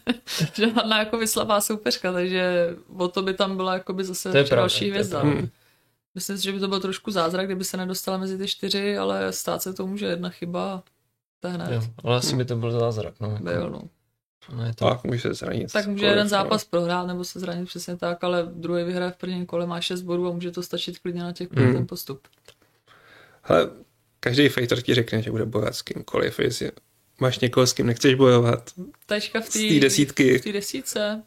žádná jako vyslabá soupeřka, takže o to by tam byla jako by zase to je další hvězda. Hmm. Myslím si, že by to byl trošku zázrak, kdyby se nedostala mezi ty čtyři, ale stát se to může jedna chyba. To je hned. Jo, ale asi by to byl zázrak. No, jako. Byl, no. No je to... Tak může se zranit. Tak může jeden zápas prohrát nebo se zranit přesně tak, ale druhý vyhraje v prvním kole, má 6 bodů a může to stačit klidně na těch mm. ten postup. Ale každý fighter ti řekne, že bude bojovat s kýmkoliv, jestli máš někoho, s kým nechceš bojovat. Teďka v té desítky. V té desítce.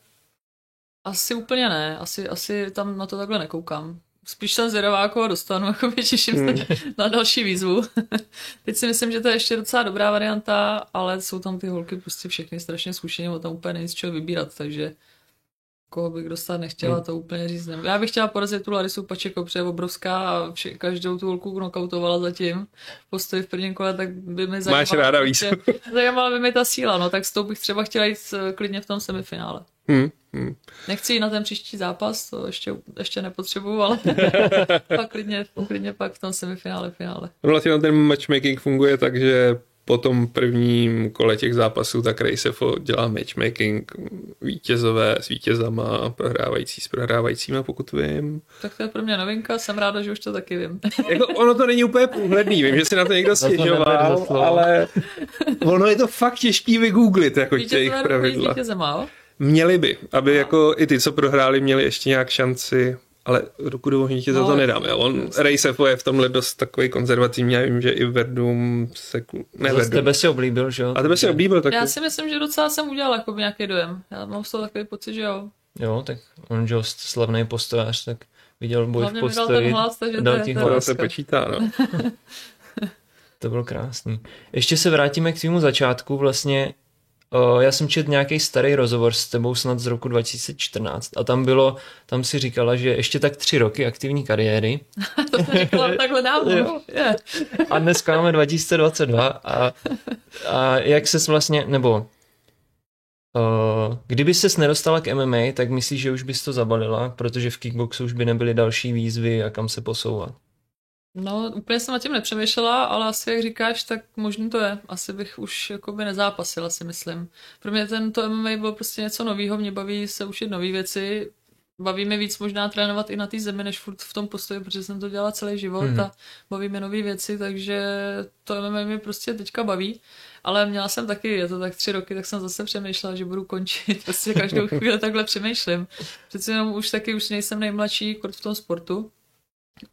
Asi úplně ne, asi, asi tam na to takhle nekoukám spíš jsem zvědavá, jako dostanu, jako těším se hmm. na další výzvu. Teď si myslím, že to je ještě docela dobrá varianta, ale jsou tam ty holky prostě všechny strašně zkušené, o tam úplně není z čeho vybírat, takže koho bych dostat nechtěla, hmm. to úplně říct nevím. Já bych chtěla porazit tu Larisu Pačeko, protože je obrovská a vši, každou tu holku knockoutovala zatím postoj v prvním kole, tak by mi zajímala. Máš ráda víc. zajímala by mi ta síla, no tak s tou bych třeba chtěla jít eh, klidně v tom semifinále. Hmm, hmm. Nechci jít na ten příští zápas, to ještě, ještě nepotřebuju, ale pak klidně, klidně pak v tom semifinále, finále. Vlastně ten matchmaking funguje tak, že po tom prvním kole těch zápasů tak Rejsefo dělá matchmaking vítězové s vítězama, prohrávající s prohrávajícíma, pokud vím. Tak to je pro mě novinka, jsem ráda, že už to taky vím. jako ono to není úplně průhledný, vím, že si na to někdo stěžoval, ale ono je to fakt těžký vygooglit, jako těch pravidla. Vítězema, Měli by, aby jako i ty, co prohráli, měli ještě nějak šanci ale ruku do ohni ti za to no, nedám. Jo. On Ray Sefo je v tomhle dost takový konzervativní, já vím, že i Verdum se... Ne, Zase Verdum. tebe si oblíbil, že jo? A tebe si oblíbil taky. Já si myslím, že docela jsem udělal jako nějaký dojem. Já mám z toho takový pocit, že jo. Jo, tak on, že slavný postojář, tak viděl boj Hlavně v dal postoji. ten hlas, takže dal to ti hlas. se počítá, no. To bylo krásný. Ještě se vrátíme k tvému začátku. Vlastně já jsem četl nějaký starý rozhovor s tebou snad z roku 2014 a tam bylo, tam si říkala, že ještě tak tři roky aktivní kariéry To jsem říkala takhle dávno. No, a dneska máme 2022 a, a jak ses vlastně, nebo o, kdyby ses nedostala k MMA, tak myslíš, že už bys to zabalila, protože v kickboxu už by nebyly další výzvy a kam se posouvat. No, úplně jsem nad tím nepřemýšlela, ale asi jak říkáš, tak možný to je. Asi bych už jakoby nezápasila, si myslím. Pro mě tento MMA bylo prostě něco nového, mě baví se učit nové věci, baví mě víc možná trénovat i na té zemi, než furt v tom postoji, protože jsem to dělala celý život Mhm. a baví mě nové věci, takže to MMA mě prostě teďka baví. Ale měla jsem taky, je to tak tři roky, tak jsem zase přemýšlela, že budu končit. Prostě každou chvíli takhle přemýšlím. Přece jenom už taky už nejsem nejmladší kort v tom sportu.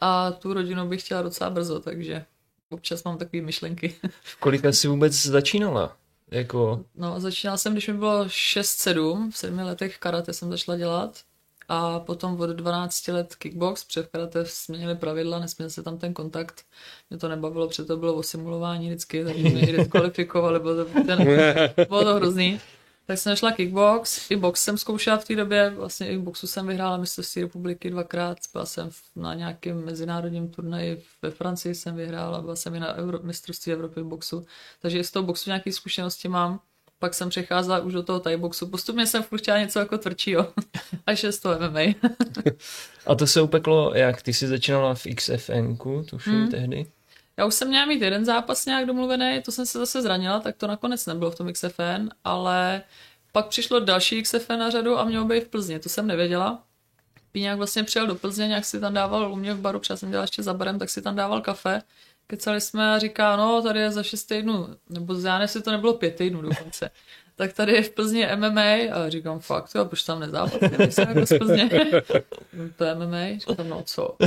A tu rodinu bych chtěla docela brzo, takže občas mám takové myšlenky. V kolika jsi vůbec začínala? Jako, No, začínala jsem, když mi bylo 6-7, v sedmi letech karate jsem začala dělat. A potom od 12 let kickbox, protože v karate změnili pravidla, nesměl se tam ten kontakt. Mě to nebavilo, protože to bylo o simulování vždycky, takže mě i diskvalifikovali, bylo to, ten, bylo to hrozný. Tak jsem našla kickbox, i box jsem zkoušela v té době, vlastně i v boxu jsem vyhrála mistrovství republiky dvakrát, byla jsem na nějakém mezinárodním turnaji ve Francii jsem vyhrála, byla jsem i na Euro, mistrovství Evropy v boxu, takže i z toho boxu nějaké zkušenosti mám. Pak jsem přecházela už do toho Thai boxu. Postupně jsem chtěla něco jako tvrdšího. Až je z toho MMA. a to se upeklo jak? Ty jsi začínala v XFN, tuším Hmm. tehdy. Já už jsem měla mít jeden zápas nějak domluvený, to jsem se zase zranila, tak to nakonec nebylo v tom XFN, ale pak přišlo další XFN na řadu a mělo být v Plzni, to jsem nevěděla. Píňák vlastně přijel do Plzně, nějak si tam dával u mě v baru, protože jsem dělala ještě za barem, tak si tam dával kafe. Kecali jsme a říká, no tady je za šest týdnů, nebo já jestli to nebylo pět týdnů dokonce. Tak tady je v Plzni MMA a říkám, fakt, jo, proč tam nezápasím, nejsem jako z Plzně. to je MMA, říkám, no co.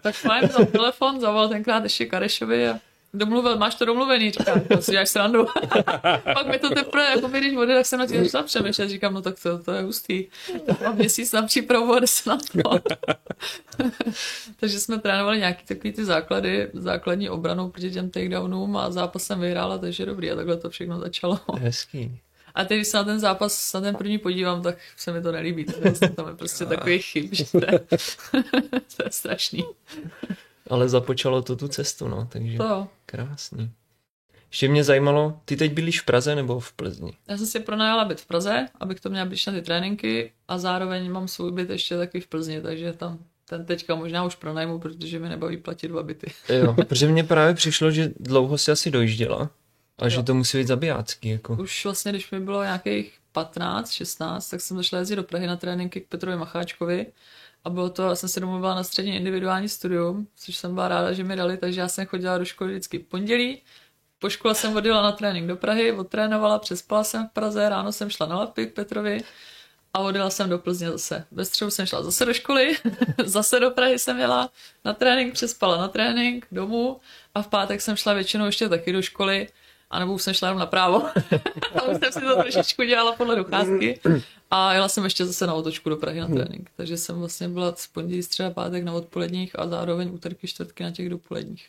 tak fajn, vzal telefon, zavolal tenkrát ještě Karešovi a domluvil, máš to domluvený, říkám, to si děláš srandu. Pak mi to teprve, jako když odjel, tak jsem na tím začala přemýšlet, říkám, no tak to, to je hustý. Tak mám měsíc na přípravu a se na to. Takže jsme trénovali nějaký takový ty základy, základní obranu proti těm takedownům a zápas jsem vyhrála, takže dobrý a takhle to všechno začalo. Hezký. A teď, když se na ten zápas, na ten první podívám, tak se mi to nelíbí. To je, tam je prostě takový chyb, že to je, to je strašný. Ale započalo to tu cestu, no, takže To jo. krásný. Ještě mě zajímalo, ty teď bydlíš v Praze nebo v Plzni? Já jsem si pronajala byt v Praze, abych to měla blíž na ty tréninky a zároveň mám svůj byt ještě taky v Plzni, takže tam ten teďka možná už pronajmu, protože mi nebaví platit dva byty. Jo, protože mně právě přišlo, že dlouho si asi dojížděla a že Jo. to musí být zabijácký, jako. Už vlastně, když mi bylo nějakých 15, 16, tak jsem začala jezdit do Prahy na tréninky k Petrovi Macháčkovi. A bylo to, já jsem si domluvila na střední individuální studium, což jsem byla ráda, že mi dali, takže já jsem chodila do školy vždycky pondělí, po škole jsem odjela na trénink do Prahy, odtrénovala, přespala jsem v Praze, ráno jsem šla na lapy k Petrovi a odjela jsem do Plzně zase. Ve středu jsem šla zase do školy, zase do Prahy jsem jela na trénink, přespala na trénink domů a v pátek jsem šla většinou ještě taky do školy, anebo už jsem šla jenom na právo. a už jsem si to trošičku dělala podle docházky. A jela jsem ještě zase na otočku do Prahy na trénink. Takže jsem vlastně byla z pondělí, středa, pátek na odpoledních a zároveň úterky, čtvrtky na těch dopoledních.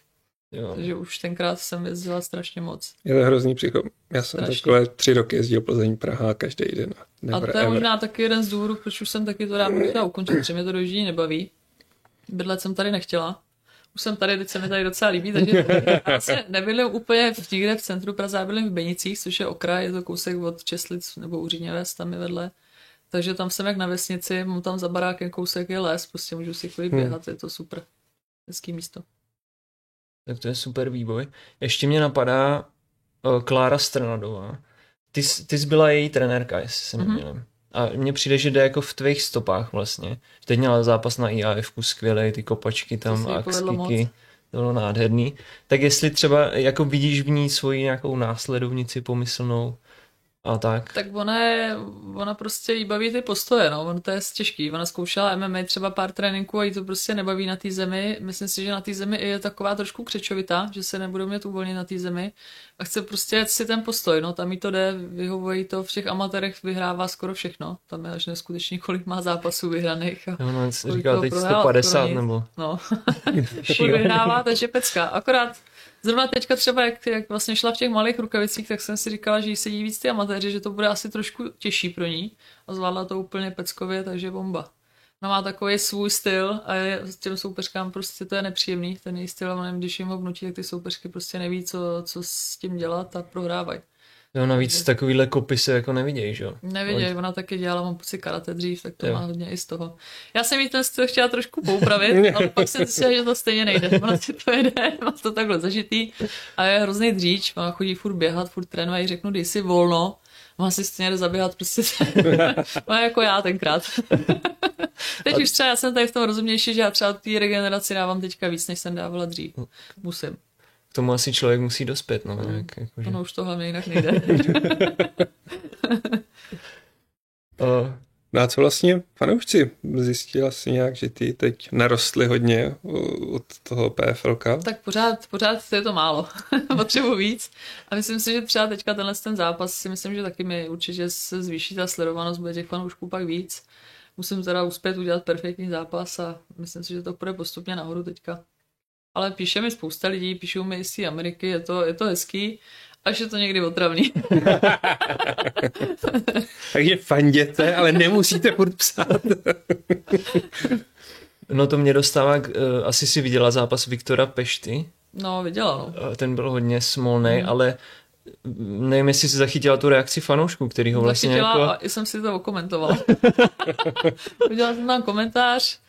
Jo. Takže už tenkrát jsem jezdila strašně moc. Je to hrozný příchod. Já jsem Strašný. takhle tři roky jezdil Plzeň, Praha každý den. A Never, to je ever. možná taky jeden z důvodů, proč už jsem taky to chtěla ukončit, protože mě to dojíždění nebaví. Bydlet jsem tady nechtěla. Už jsem tady, teď se mi tady docela líbí, takže vlastně nebydlím úplně v, nikde v centru Praze, já bydlím v Benicích, což je okraj, je to kousek od Česlic nebo Úříněves, tam je vedle. Takže tam jsem jak na vesnici, mám tam za barákem kousek je les, prostě můžu si chvíli běhat, je to super. Hezký místo. Tak to je super výboj. Ještě mě napadá uh, Klára Strnadová. Ty, jsi- ty jsi byla její trenérka, jestli se Mhm. A mně přijde, že jde jako v tvých stopách vlastně. Teď měla zápas na IAF, skvělej, ty kopačky tam a skiky. To bylo nádherný. Tak jestli třeba jako vidíš v ní svoji nějakou následovnici pomyslnou a tak. Tak ona, je, ona prostě jí baví ty postoje, no, ono to je těžký. Ona zkoušela MMA třeba pár tréninků a jí to prostě nebaví na té zemi. Myslím si, že na té zemi je taková trošku křečovitá, že se nebude mít uvolnit na té zemi a chce prostě si ten postoj, no, tam jí to jde, vyhovuje to v těch amatérech, vyhrává skoro všechno. Tam je až neskutečný, kolik má zápasů vyhraných. A Jo, no, toho teď prohrál, 150 skoro nic. nebo... No, vyhrává, takže pecka. Akorát zrovna teďka třeba, jak, jak vlastně šla v těch malých rukavicích, tak jsem si říkala, že jí sedí víc ty amatéři, že to bude asi trošku těžší pro ní a zvládla to úplně peckově, takže bomba. No má takový svůj styl a je, s těm soupeřkám prostě to je nepříjemný, ten její styl, a když jim ho vnutí, tak ty soupeřky prostě neví, co, co s tím dělat a prohrávají. Jo, navíc takovýhle kopy se jako nevidějí, že jo? Nevěděj, ona taky dělala, mám pocit karate dřív, tak to Jo. má hodně i z toho. Já jsem jí ten styl chtěla trošku poupravit, ale pak jsem zjistila, že to stejně nejde. Ona si to jede, má to takhle zažitý a je hrozný dříč, má chodí furt běhat, furt trénuje, jí řeknu, dej si volno, má si stejně jde zaběhat, prostě má jako já tenkrát. Teď už třeba já jsem tady v tom rozumnější, že já třeba té regeneraci dávám teďka víc, než jsem dávala dřív. Musím. K tomu asi člověk musí dospět, no. Jak, jakože. Ono už to hlavně jinak nejde. Uh, No a co vlastně fanoušci? Zjistila jsi nějak, že ty teď narostly hodně od toho PFLka? tak pořád, pořád je to málo. Potřebuji víc. A myslím si, že třeba teďka tenhle ten zápas si myslím, že taky mi určitě se zvýší ta sledovanost, bude těch fanoušků pak víc. Musím teda uspět udělat perfektní zápas a myslím si, že to půjde postupně nahoru teďka. Ale píše mi spousta lidí, píšou mi i z té Ameriky, je to, je to hezký, až je to někdy otravný. Takže fanděte, ale nemusíte furt psát. no to mě dostává, k, uh, asi si viděla zápas Viktora Pešty, No, viděla, no. uh, ten byl hodně smolný, ale mm, nevím, jestli si zachytila tu reakci fanoušků, který ho vlastně Zachytila jako... a jsem si to okomentovala. Udělala jsem tam komentář,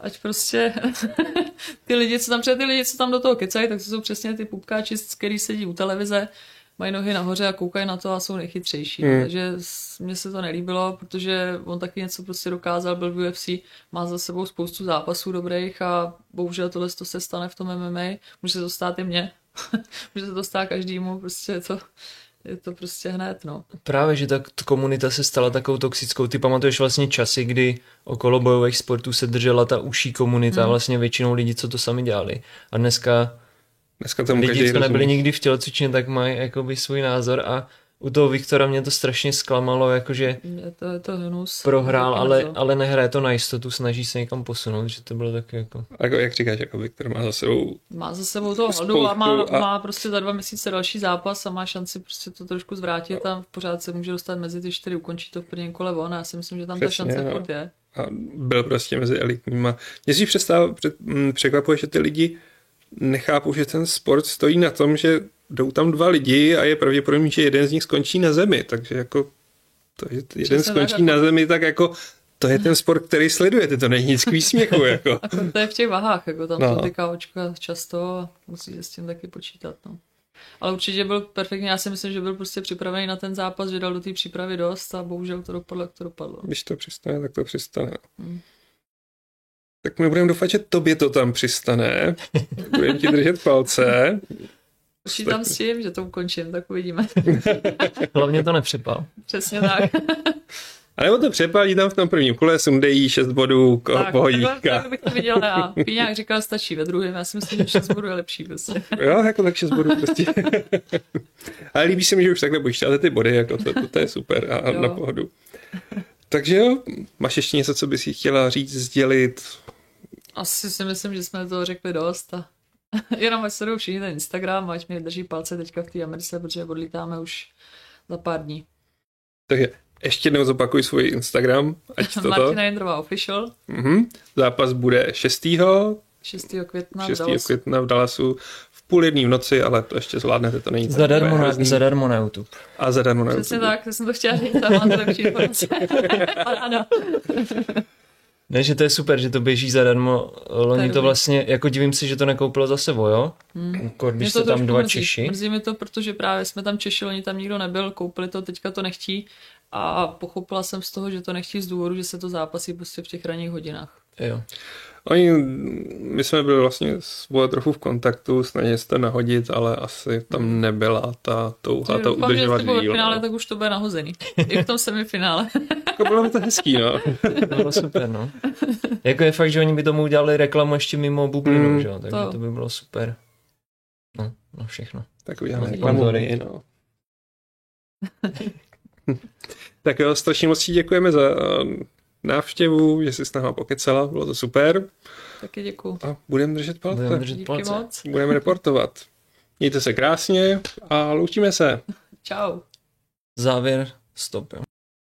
ať prostě ty lidi, co tam, protože ty lidi, co tam do toho kecají, tak to jsou přesně ty pupkáči, který sedí u televize, mají nohy nahoře a koukají na to a jsou nejchytřejší. Hmm. Takže mně se to nelíbilo, protože on taky něco prostě dokázal, byl v UFC, má za sebou spoustu zápasů dobrých a bohužel tohle to se stane v tom MMA. Může se to stát i mně. Může se to stát každému, prostě je to, je to prostě hned, no. Právě, že ta komunita se stala takovou toxickou. Ty pamatuješ vlastně časy, kdy okolo bojových sportů se držela ta uší komunita, Hmm. vlastně většinou lidí, co to sami dělali. A dneska Dneska tomu lidi, každý co nebyli rozumí. nikdy v tělocvičně, tak mají jakoby svůj názor a u toho Viktora mě to strašně zklamalo, jakože Je to, je to hnus. prohrál, Taky ale, to. ale nehraje to na jistotu, snaží se někam posunout, že to bylo taky jako... Jako, jak říkáš, jako Viktor má za sebou Má za sebou toho Spoustu hladu a má, a- má prostě za dva měsíce další zápas a má šanci prostě to trošku zvrátit a pořád se může dostat mezi ty čtyři, ukončí to v prvním kole on a já si myslím, že tam ta Přesně, šance no. je. a byl prostě mezi elitníma. Mě si m, překvapuje, že ty lidi nechápou, že ten sport stojí na tom, že jdou tam dva lidi a je pravděpodobný, že jeden z nich skončí na zemi, takže jako to, že jeden Přesně skončí tak, na jako- zemi, tak jako to je ten sport, který sledujete, to není nic k výsměchu, jako. A to je v těch vahách, jako tam No. to ty káočka často a musí se s tím taky počítat. No. Ale určitě byl perfektní, já si myslím, že byl prostě připravený na ten zápas, že dal do té přípravy dost a bohužel to dopadlo, jak to dopadlo. Když to přistane, tak to přistane. Hmm. Tak my budeme doufat, že tobě to tam přistane. Budeme ti držet palce. Počítám s tím, že to ukončím, tak uvidíme. Hlavně to nepřepal. Přesně tak. A nebo to přepálí tam v tom prvním kole, sundejí 6 bodů, ko- tak, pohodíka. tak bych to viděla já. Píňák říkal, stačí ve druhém, já si myslím, že 6 bodů je lepší prostě. Jo, jako tak 6 bodů prostě. Ale líbí se mi, že už takhle počítáte ty body, jako to, to, to je super a, Jo. na pohodu. Takže jo, máš ještě něco, co bys si chtěla říct, sdělit? Asi si myslím, že jsme toho řekli dost a jenom ať sledují všichni ten Instagram, ať mi drží palce teďka v té Americe, protože odlítáme už za pár dní. Takže ještě jednou zopakuj svůj Instagram, ať toto. Martina Jindrová Official, Mhm. Zápas bude 6. 6. května 6. v Dallasu. května v Dallasu v půl jedný v noci, ale to ještě zvládnete, to není Zadarmo na, zadarmo na YouTube. A zadarmo na Přesně YouTube. tak, to jsem to chtěla říct, tam máte lepší informace. Paráda. Ne, že to je super, že to běží zadarmo. Loni to vlastně, jako divím se, že to nekoupilo za sebou, jo? Hmm. Když to jste tam dva mrzí. Češi. Mrzí mi to, protože právě jsme tam Češi, oni tam nikdo nebyl, koupili to, teďka to nechtí a pochopila jsem z toho, že to nechtí z důvodu, že se to zápasí prostě v těch ranních hodinách. Jo. Oni, my jsme byli vlastně s Vole trochu v kontaktu, snažili se to nahodit, ale asi tam nebyla ta touha to že udržovat díl. v finále, no. tak už to bude nahozený. I v tom semifinále. Jako bylo by to hezký, no. To bylo super, no. jako je fakt, že oni by tomu udělali reklamu ještě mimo bublinu, Mm, že jo, takže to- to by bylo super. No, no všechno. Tak uděláme No, reklamu no. tak jo, strašně moc ti děkujeme za návštěvu, že jsi s náma pokecala, bylo to super. Taky děkuju. A budeme držet palce. Budeme držet Díky palce. moc. Budeme reportovat. Mějte se krásně a loučíme se. Čau. Závěr, stop, jo.